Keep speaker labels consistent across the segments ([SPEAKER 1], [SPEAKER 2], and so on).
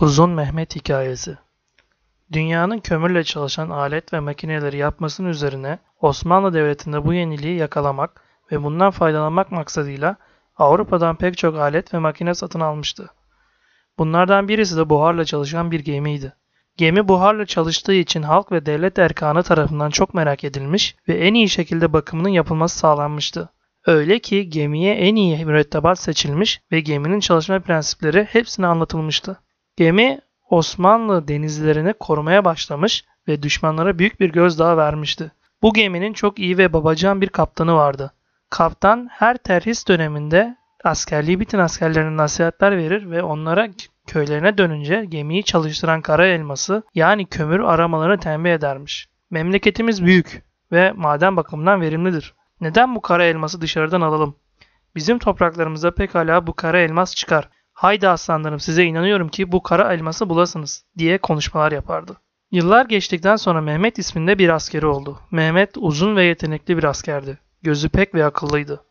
[SPEAKER 1] Uzun Mehmet Hikayesi Dünyanın kömürle çalışan alet ve makineleri yapmasının üzerine Osmanlı Devleti'nde bu yeniliği yakalamak ve bundan faydalanmak maksadıyla Avrupa'dan pek çok alet ve makine satın almıştı. Bunlardan birisi de buharla çalışan bir gemiydi. Gemi buharla çalıştığı için halk ve devlet erkanı tarafından çok merak edilmiş ve en iyi şekilde bakımının yapılması sağlanmıştı. Öyle ki gemiye en iyi mürettebat seçilmiş ve geminin çalışma prensipleri hepsine anlatılmıştı. Gemi Osmanlı denizlerini korumaya başlamış ve düşmanlara büyük bir gözdağı vermişti. Bu geminin çok iyi ve babacan bir kaptanı vardı. Kaptan her terhis döneminde askerliği bitin askerlerine nasihatler verir ve onlara köylerine dönünce gemiyi çalıştıran kara elması yani kömür aramalarını tembih edermiş. Memleketimiz büyük ve maden bakımından verimlidir. Neden bu kara elması dışarıdan alalım? Bizim topraklarımızda pekala bu kara elmas çıkar. Haydi aslanlarım size inanıyorum ki bu kara elması bulasınız diye konuşmalar yapardı. Yıllar geçtikten sonra Mehmet isminde bir askeri oldu. Mehmet uzun ve yetenekli bir askerdi. Gözü pek ve akıllıydı.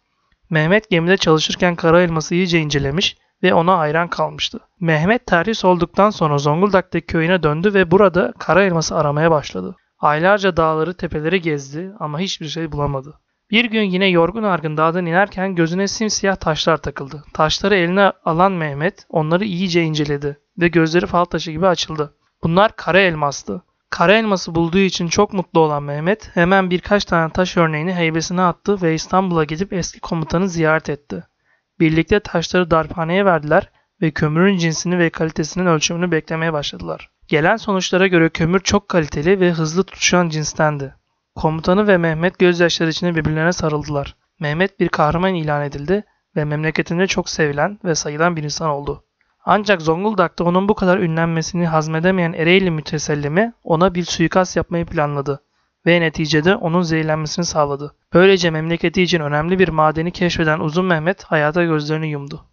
[SPEAKER 1] Mehmet gemide çalışırken kara elması iyice incelemiş ve ona hayran kalmıştı. Mehmet terhis olduktan sonra Zonguldak'taki köyüne döndü ve burada kara elması aramaya başladı. Aylarca dağları tepeleri gezdi ama hiçbir şey bulamadı. Bir gün yine yorgun argın dağdan inerken gözüne simsiyah taşlar takıldı. Taşları eline alan Mehmet onları iyice inceledi ve gözleri fal taşı gibi açıldı. Bunlar kara elmastı. Kara elması bulduğu için çok mutlu olan Mehmet hemen birkaç tane taş örneğini heybesine attı ve İstanbul'a gidip eski komutanı ziyaret etti. Birlikte taşları darphaneye verdiler ve kömürün cinsini ve kalitesinin ölçümünü beklemeye başladılar. Gelen sonuçlara göre kömür çok kaliteli ve hızlı tutuşan cinstendi. Komutanı ve Mehmet gözyaşları içinde birbirlerine sarıldılar. Mehmet bir kahraman ilan edildi ve memleketinde çok sevilen ve sayılan bir insan oldu. Ancak Zonguldak'ta onun bu kadar ünlenmesini hazmedemeyen Ereğli mütesellimi ona bir suikast yapmayı planladı ve neticede onun zehirlenmesini sağladı. Böylece memleketi için önemli bir madeni keşfeden Uzun Mehmet hayata gözlerini yumdu.